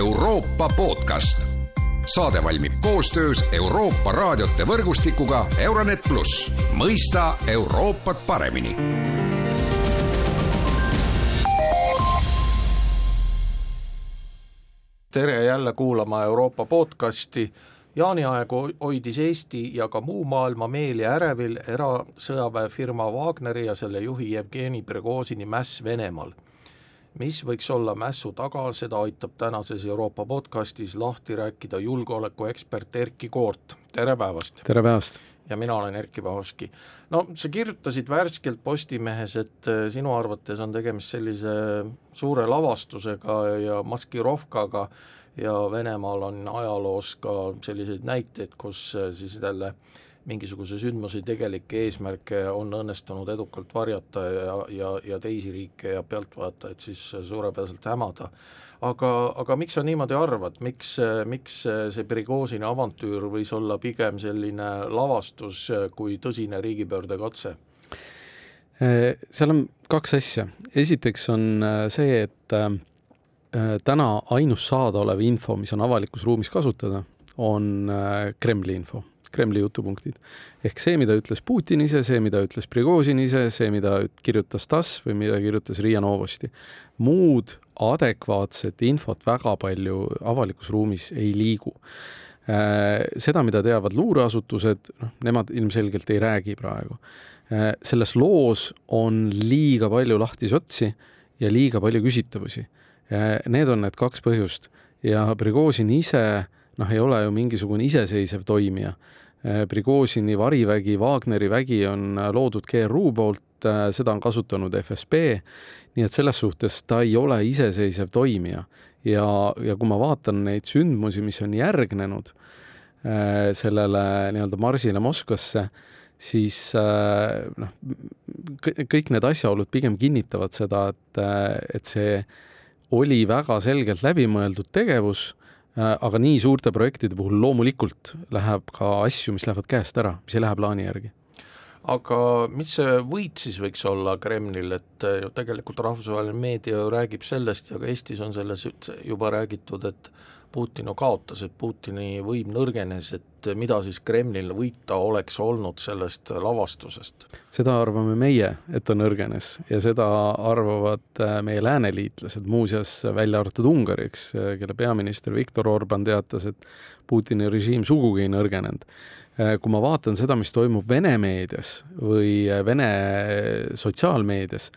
Euroopa podcast. saade valmib koostöös Euroopa raadiote võrgustikuga Euronet pluss, mõista Euroopat paremini tere jälle kuulama Euroopa podcasti. jaaniaeg hoidis Eesti ja ka muu maailma meeli ärevil erasõjaväefirma Wagneri ja selle juhi Jevgeni Prigožini mäss Venemaal. Mis võiks olla mässu taga, seda aitab tänases Euroopa podcastis lahti rääkida julgeolekuekspert Erkki Koort, tere päevast! tere päevast! ja mina olen Erkki Pahovski. no sa kirjutasid värskelt Postimehes, et äh, sinu arvates on tegemist sellise suure lavastusega ja maskirovkaga ja Venemaal on ajaloos ka selliseid näiteid, kus äh, siis jälle mingisuguse sündmuse tegelikke eesmärke on õnnestunud edukalt varjata ja, ja, ja teisi riike ja pealtvaatajaid siis suurepäraselt hämada. Aga, aga miks sa niimoodi arvad, miks, miks see Prigožini avantüür võis olla pigem selline lavastus kui tõsine riigipöördekatse? Seal on kaks asja, esiteks on äh, see, et äh, täna ainus saadaolev info, mis on avalikus ruumis kasutada, on äh, Kremli info Kremli jutupunktid. ehk see, mida ütles Putin ise, see, mida ütles Prigožin ise, see, mida kirjutas TASS või mida kirjutas Riia Novosti. muud adekvaatset infot väga palju avalikus ruumis ei liigu. Äh, seda, mida teavad luureasutused, noh, nemad ilmselgelt ei räägi praegu. Äh, selles loos on liiga palju lahtisi otsi ja liiga palju küsitavusi. Äh, need on need kaks põhjust ja Prigožin ise noh, ei ole ju mingisugune iseseisev toimija. Prigožini varivägi, Wagneri vägi on loodud GRU poolt, seda on kasutanud FSB nii et selles suhtes ta ei ole iseseisev toimija. Ja, ja kui ma vaatan neid sündmusi, mis on järgnenud äh, sellele nii-öelda marsile Moskvasse, siis äh, noh, kõik need asjaolud pigem kinnitavad seda, et, äh, et see oli väga selgelt läbimõeldud tegevus äh,, aga nii suurte projektide puhul loomulikult läheb ka asju, mis lähevad käest ära, mis ei lähe plaani järgi. Aga mis see võit siis võiks olla Kremlil, et eh, ju tegelikult rahvusvaheline meedia ju räägib sellest ja ka Eestis on selles juba räägitud, et Putin ju kaotas, et Putini võim nõrgenes, et mida siis Kremlil võita oleks olnud sellest lavastusest? seda arvame meie, et ta nõrgenes ja seda arvavad eh, meie lääneliitlased, muuseas välja arvatud Ungari, eks, eh, kelle peaminister Viktor Orban teatas, et Putini režiim sugugi ei nõrgenenud Äh, kui ma vaatan seda, mis toimub Vene meedias või äh, Vene sotsiaalmeedias,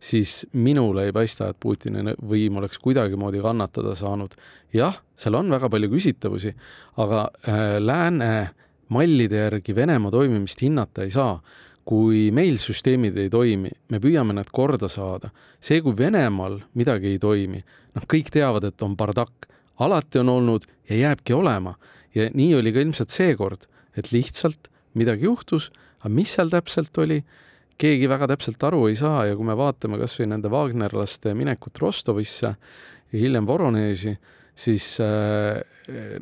siis minule ei paista, et Putini võim oleks kuidagimoodi kannatada saanud. jah, seal on väga palju küsitavusi, aga äh, lääne mallide järgi Venemaa toimimist hinnata ei saa. kui meil süsteemid ei toimi, me püüame need korda saada. see, kui Venemaal midagi ei toimi, noh, kõik teavad, et on bardakk, alati on olnud ja jääbki olema ja nii oli ka ilmselt seekord et lihtsalt midagi juhtus, aga mis seal täpselt oli, keegi väga täpselt aru ei saa ja kui me vaatame kas või nende Wagnerlaste minekut Rostovisse ja hiljem Voronezhi, siis äh,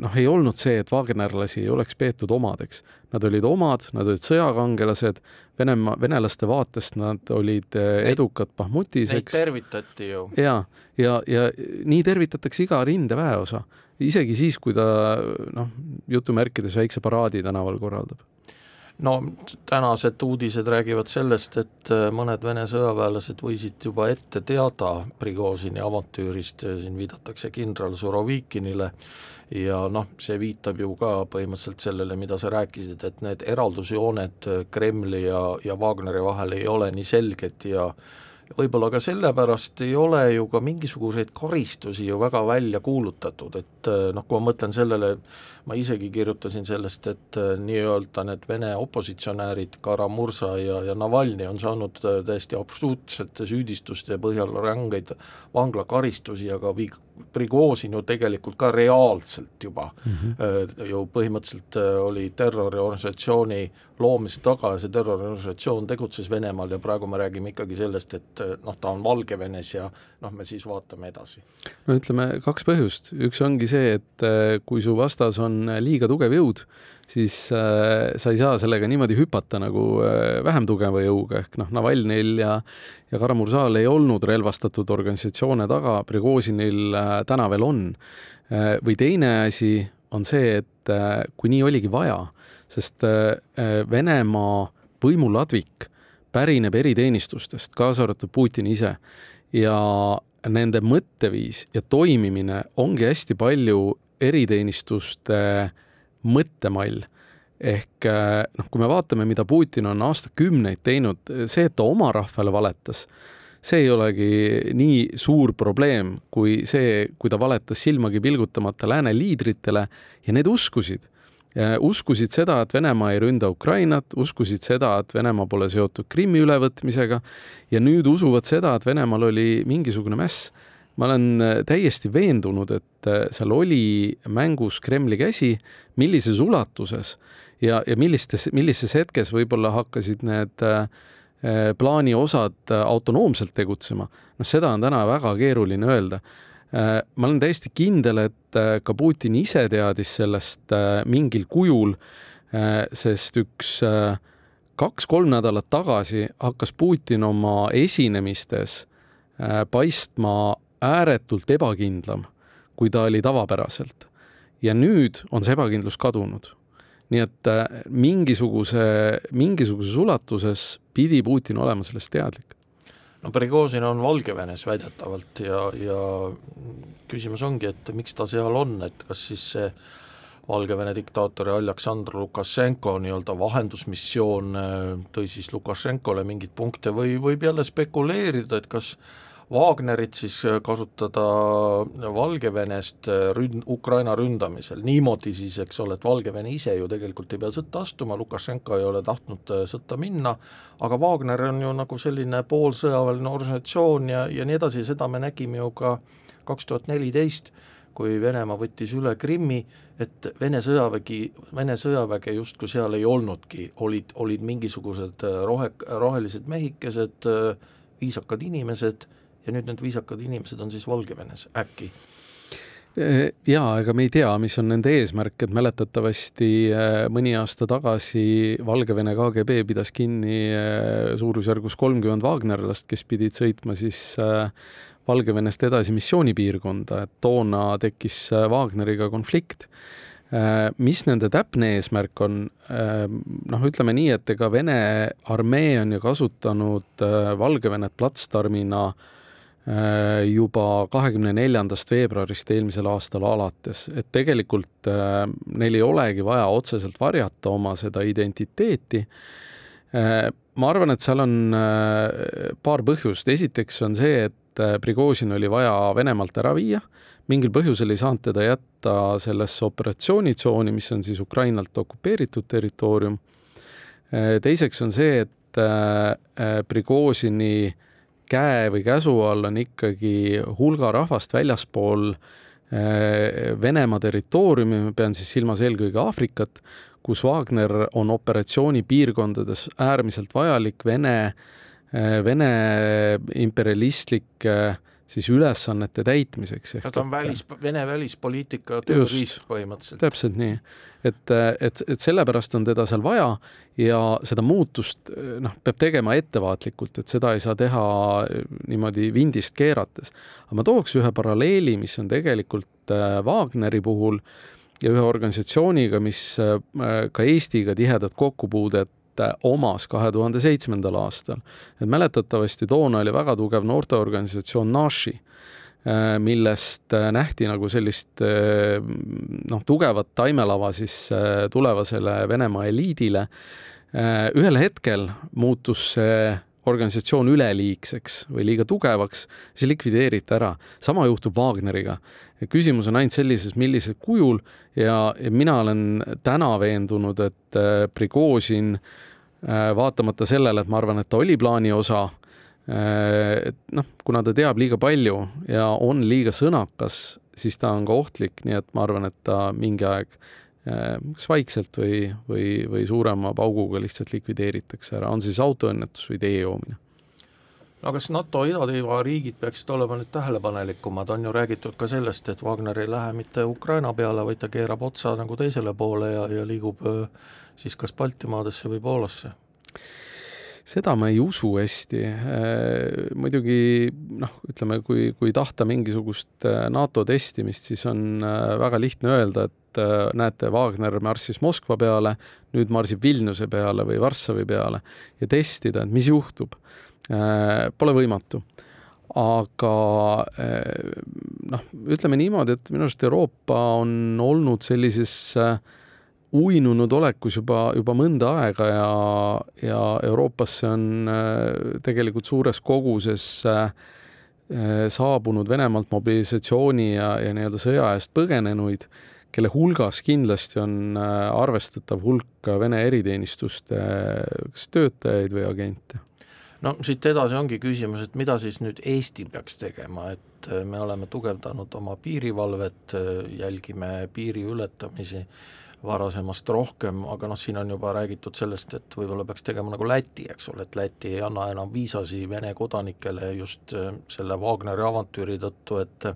noh, ei olnud see, et Wagnerlasi ei oleks peetud omadeks. Nad olid omad, nad olid sõjakangelased, Venemaa, venelaste vaatest nad olid äh, edukad Bahmutis, eks. Neid tervitati ju. ja, ja, ja nii tervitatakse iga rindeväeosa isegi siis, kui ta noh, jutumärkides väikse paraadi tänaval korraldab no tänased uudised räägivad sellest, et äh, mõned Vene sõjaväelased võisid juba ette teada Prigožini avantüürist, siin viidatakse kindral Surovikinile ja noh, see viitab ju ka põhimõtteliselt sellele, mida sa rääkisid, et need eraldusjooned Kremli ja, ja Wagneri vahel ei ole nii selged ja võib-olla ka sellepärast ei ole ju ka mingisuguseid karistusi ju väga välja kuulutatud, et eh, noh, kui ma mõtlen sellele, ma isegi kirjutasin sellest, et eh, nii-öelda need Vene opositsionäärid, Karamursa ja, ja Navalnõi on saanud eh, täiesti absurdsete süüdistuste põhjal rangeid vanglakaristusi, aga vi-, Prigožin ju tegelikult ka reaalselt juba mm -hmm. ju põhimõtteliselt oli terroriorganisatsiooni loomise taga ja see terroriorganisatsioon tegutses Venemaal ja praegu me räägime ikkagi sellest, et et noh, ta on Valgevenes ja noh, me siis vaatame edasi? no ütleme kaks põhjust, üks ongi see, et äh, kui su vastas on liiga tugev jõud, siis äh, sa ei saa sellega niimoodi hüpata nagu äh, vähem tugeva jõuga, ehk noh, Navalnõil ja ja Kara-Murzal ei olnud relvastatud organisatsioone taga, Prigožinil äh, täna veel on äh,. või teine asi on see, et äh, kui nii oligi vaja, sest äh, Venemaa võimuladvik pärineb eriteenistustest, kaasa arvatud Putin ise ja nende mõtteviis ja toimimine ongi hästi palju eriteenistuste mõttemall. ehk noh, kui me vaatame, mida Putin on aastakümneid teinud, see, et ta oma rahvale valetas, see ei olegi nii suur probleem kui see, kui ta valetas silmagi pilgutamata lääne liidritele ja need uskusid uskusid seda, et Venemaa ei ründa Ukrainat, uskusid seda, et Venemaa pole seotud Krimmi ülevõtmisega ja nüüd usuvad seda, et Venemaal oli mingisugune mäss. ma olen äh, täiesti veendunud, et äh, seal oli mängus Kremli käsi, millises ulatuses ja, ja millistes, millises hetkes võib-olla hakkasid need äh, plaani osad autonoomselt tegutsema, noh, seda on täna väga keeruline öelda Äh, ma olen täiesti kindel, et ka Putin ise teadis sellest mingil kujul, sest üks kaks-kolm nädalat tagasi hakkas Putin oma esinemistes paistma ääretult ebakindlam, kui ta oli tavapäraselt. ja nüüd on see ebakindlus kadunud. Nii et mingisuguse, mingisuguses ulatuses pidi Putin olema sellest teadlik. No Prigožin on Valgevenes väidetavalt ja, ja küsimus ongi, et miks ta seal on, et kas siis see Valgevene diktaatori Aleksandr Lukašenko nii-öelda vahendusmissioon äh, tõi siis Lukašenkole mingeid punkte või võib jälle spekuleerida, et kas Wagnerit siis äh, kasutada Valgevenest äh, ründ-, Ukraina ründamisel, niimoodi siis, eks ole, et Valgevene ise ju tegelikult ei pea sõtta astuma, Lukašenko ei ole tahtnud äh, sõtta minna, aga Wagner on ju nagu selline poolsõjaväeline organisatsioon ja, ja nii edasi, seda me nägime ju ka kaks tuhat neliteist, kui Venemaa võttis üle Krimmi, et Vene sõjavägi, Vene sõjaväge justkui seal ei olnudki, olid, olid mingisugused rohe, rohelised mehikesed, viisakad inimesed ja nüüd need viisakad inimesed on siis Valgevenes äkki? jaa, ega me ei tea, mis on nende eesmärk, et mäletatavasti äh, mõni aasta tagasi Valgevene KGB pidas kinni äh, suurusjärgus kolmkümmend Wagnerlast, kes pidid sõitma siis Valgevenest edasi missioonipiirkonda, et toona tekkis Wagneriga konflikt. Mis nende täpne eesmärk on, noh, ütleme nii, et ega Vene armee on ju kasutanud Valgevenet platsdarmina Äh, juba kahekümne neljandast veebruarist eelmisel aastal alates, et tegelikult äh, neil ei olegi vaja otseselt varjata oma seda identiteeti. Äh, ma arvan, et seal on paar põhjust, esiteks on see, et Prigožin oli vaja Venemaalt ära viia, mingil põhjusel ei saanud teda jätta sellesse operatsioonitsooni, mis on siis Ukrainalt okupeeritud territoorium. teiseks on see, et Prigožini äh, käe või käsu all on ikkagi hulga rahvast väljaspool eh, Venemaa territooriumi, ma pean siis silmas eelkõige Aafrikat, kus Wagner on operatsioonipiirkondades äärmiselt vajalik Vene, eh, Vene imperialistlik siis ülesannete täitmiseks. ta on välis, Vene välispoliitika tööriist põhimõtteliselt. täpselt nii, et, et, et sellepärast on teda seal vaja ja seda muutust noh, peab tegema ettevaatlikult, et seda ei saa teha niimoodi vindist keerates. aga ma tooks ühe paralleeli, mis on tegelikult äh, Wagneri puhul ja ühe organisatsiooniga, mis äh, ka Eestiga tihedat kokkupuudet Äh, omas kahe tuhande seitsmendal aastal. et mäletatavasti toona oli väga tugev noorteorganisatsioon Nashi, äh, millest äh, nähti nagu sellist noh, tugevat taimelava siis tulevasele Venemaa eliidile. ühel hetkel muutus see organisatsioon üleliigseks või liiga tugevaks, siis likvideeriti ära. sama juhtub Wagneriga. küsimus on ainult sellises, millisel kujul ja, ja mina olen täna veendunud, et Prigožin äh, Äh, vaatamata sellele, et ma arvan, et ta oli plaani osa, äh, et noh, kuna ta teab liiga palju ja on liiga sõnakas, siis ta on ka ohtlik, nii et ma arvan, et ta mingi aeg äh, kas vaikselt või, või, või suurema pauguga lihtsalt likvideeritakse ära, on siis autoõnnetus või tee joomine no kas NATO idatiiva riigid peaksid olema nüüd tähelepanelikumad, on ju räägitud ka sellest, et Wagner ei lähe mitte Ukraina peale, vaid ta keerab otsa nagu teisele poole ja, ja liigub siis kas Baltimaadesse või Poolasse? seda ma ei usu hästi. muidugi noh, ütleme, kui, kui tahta mingisugust NATO testimist, siis on väga lihtne öelda, et näete, Wagner marssis Moskva peale, nüüd marsib Vilniuse peale või Varssavi peale ja testida, et mis juhtub Äh, pole võimatu. aga äh, noh, ütleme niimoodi, et minu arust Euroopa on olnud sellises äh, uinunud olekus juba, juba mõnda aega ja, ja Euroopasse on tegelikult suures koguses saabunud Venemaalt mobilisatsiooni ja, ja nii-öelda sõja eest põgenenuid, kelle hulgas kindlasti on arvestatav hulk Vene eriteenistuste kas töötajaid või agente. No siit edasi ongi küsimus, et mida siis nüüd Eesti peaks tegema, et äh, me oleme tugevdanud oma piirivalvet, äh, jälgime piiri ületamisi varasemast rohkem, aga noh, siin on juba räägitud sellest, et võib-olla peaks tegema nagu Läti, eks ole, et Läti ei anna enam viisasi Vene kodanikele just äh, selle Wagneri avantüüri tõttu, et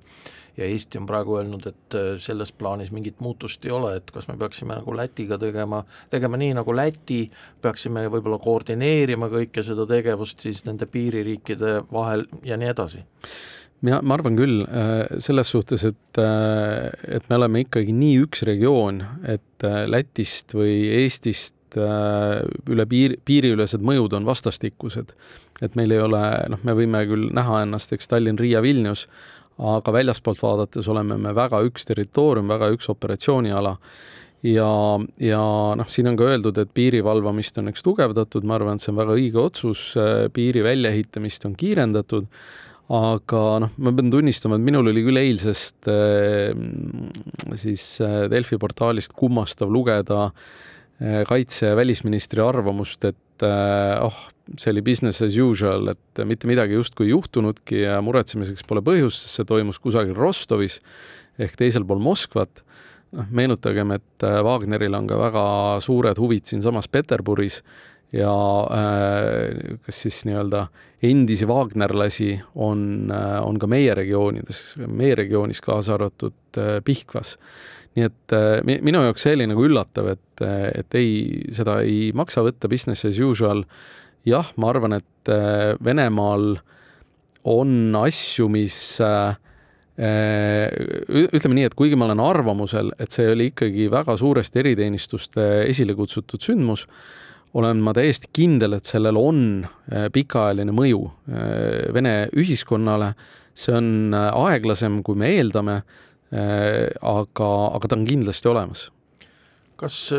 ja Eesti on praegu öelnud, et äh, selles plaanis mingit muutust ei ole, et kas me peaksime nagu Lätiga tegema, tegema nii nagu Läti, peaksime võib-olla koordineerima kõike seda tegevust siis nende piiririikide vahel ja nii edasi? Mina, ma arvan küll äh, selles suhtes, et, äh, et me oleme ikkagi nii üks regioon, et Lätist või Eestist üle piir, piiriülesed mõjud on vastastikused. et meil ei ole, noh, me võime küll näha ennast, eks Tallinn, Riia, Vilnius, aga väljaspoolt vaadates oleme me väga üks territoorium, väga üks operatsiooniala. Ja, ja noh, siin on ka öeldud, et piiri valvamist on eks tugevdatud, ma arvan, et see on väga õige otsus, piiri väljaehitamist on kiirendatud, aga noh, ma pean tunnistama, et minul oli küll eilsest siis Delfi portaalist kummastav lugeda kaitse- ja välisministri arvamust, et oh, see oli business as usual, et mitte midagi justkui ei juhtunudki ja muretsemiseks pole põhjust, sest see toimus kusagil Rostovis ehk teisel pool Moskvat. noh, meenutagem, et äh, Wagneril on ka väga suured huvid siinsamas Peterburis ja äh, kas siis nii-öelda endisi Wagnerlasi on, äh, on ka meie regioonides, meie regioonis kaasa arvatud Pihkvas. Nii et minu jaoks see oli nagu üllatav, et, et ei, seda ei maksa võtta business as usual. Jah, ma arvan, et äh, Venemaal on asju, mis äh, äh, ütleme nii, et kuigi ma olen arvamusel, et see oli ikkagi väga suuresti eriteenistuste esile kutsutud sündmus, olen ma täiesti kindel, et sellel on pikaajaline mõju Vene ühiskonnale. see on aeglasem, kui me eeldame, aga, aga ta on kindlasti olemas. kas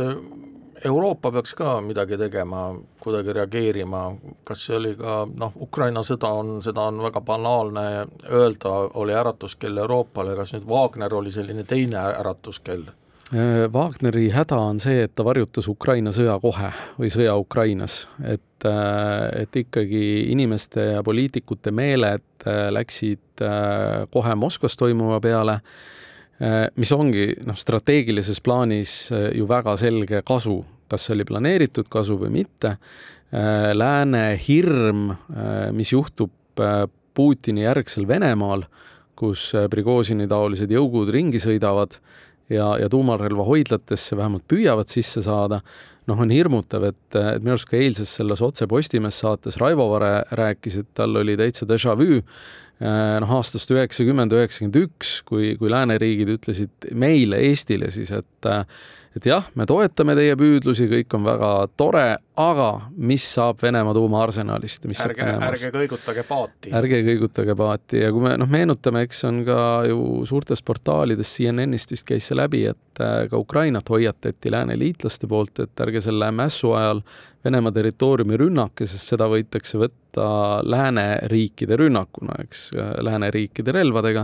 Euroopa peaks ka midagi tegema, kuidagi reageerima, kas see oli ka noh, Ukraina sõda on, seda on väga banaalne öelda, oli äratuskell Euroopale, kas nüüd Wagner oli selline teine äratuskell? Äh, Wagneri häda on see, et ta varjutas Ukraina sõja kohe või sõja Ukrainas, et, äh, et ikkagi inimeste ja poliitikute meeled äh, läksid kohe Moskvas toimuva peale mis ongi noh, strateegilises plaanis ju väga selge kasu, kas see oli planeeritud kasu või mitte. Lääne hirm, mis juhtub Putini järgsel Venemaal, kus Prigožini taolised jõugud ringi sõidavad ja, ja tuumarelva hoidlatesse vähemalt püüavad sisse saada, noh, on hirmutav, et, et minu arust ka eilses selles Otse Postimees saates Raivo Vare rääkis, et tal oli täitsa déjà vu Äh, noh, aastast üheksakümmend, üheksakümmend üks, kui, kui lääneriigid ütlesid meile, Eestile siis, et et jah, me toetame teie püüdlusi, kõik on väga tore, aga mis saab Venemaa tuumaarsenalist? ärge, ärge kõigutage paati. ärge kõigutage paati ja kui me noh, meenutame, eks on ka ju suurtes portaalides, CNN-ist vist käis see läbi, et äh, ka Ukrainat hoiatati lääne liitlaste poolt, et ärge selle mässu ajal Venemaa territooriumi rünnake, sest seda võidakse võtta lääneriikide rünnakuna, eks, lääneriikide relvadega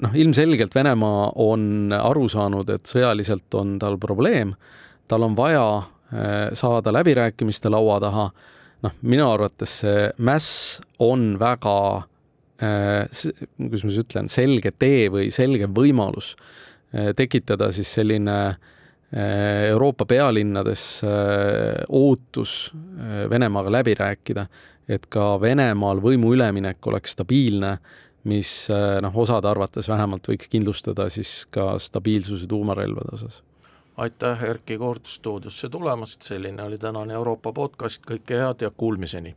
noh, ilmselgelt Venemaa on aru saanud, et sõjaliselt on tal probleem, tal on vaja eh, saada läbirääkimiste laua taha, noh, minu arvates see mäss on väga eh, kuidas ma siis ütlen, selge tee või selge võimalus tekitada siis selline Euroopa pealinnades ootus Venemaaga läbi rääkida, et ka Venemaal võimu üleminek oleks stabiilne, mis noh, osade arvates vähemalt võiks kindlustada siis ka stabiilsuse tuumarelvade osas. Aitäh, Erkki Koort stuudiosse tulemast, selline oli tänane Euroopa podcast, kõike head ja kuulmiseni!